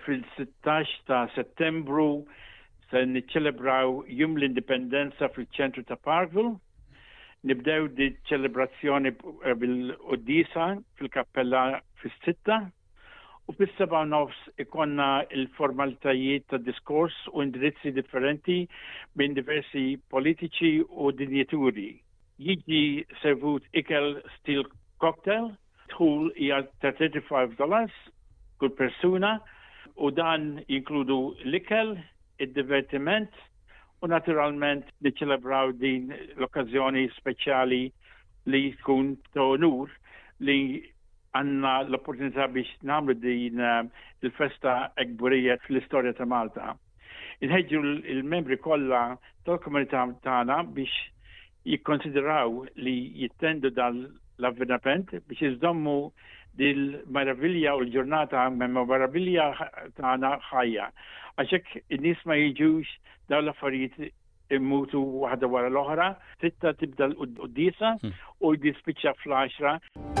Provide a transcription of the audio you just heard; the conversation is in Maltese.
Fil-sittax ta' Settembru se niċċelebraw Jum l-Indipendenza fil-ċentru ta' Parkville. Nibdew di ċelebrazzjoni eh, bil-qoddisa fil-kappella fis-sitta u fis-seba' nofs ikonna il-formalitajiet ta' diskors u indirizzi differenti minn diversi politiċi u dinjituri. Jiġi servut ikel stil cocktail Dħul hija ta' $35 kull persuna u dan jinkludu l-ikel, id-divertiment u naturalment niċċelebraw din l-okkażjoni speċjali li tkun ta' onur li għanna l-opportunità biex namlu din eh, il-festa ekburija fl-istorja ta' Malta. Inħeġġu l-membri kollha tal-komunità tagħna biex jikkonsidraw li jittendu dan l-avveniment biex iżommu dil-meravilja u l-ġurnata memorabilia tagħna ħajja. Għaxek in-nies ma jiġux dawn l-affarijiet immutu waħda wara l-oħra, sitta tibda l-qoddisa hmm. u jispiċċa fl-10.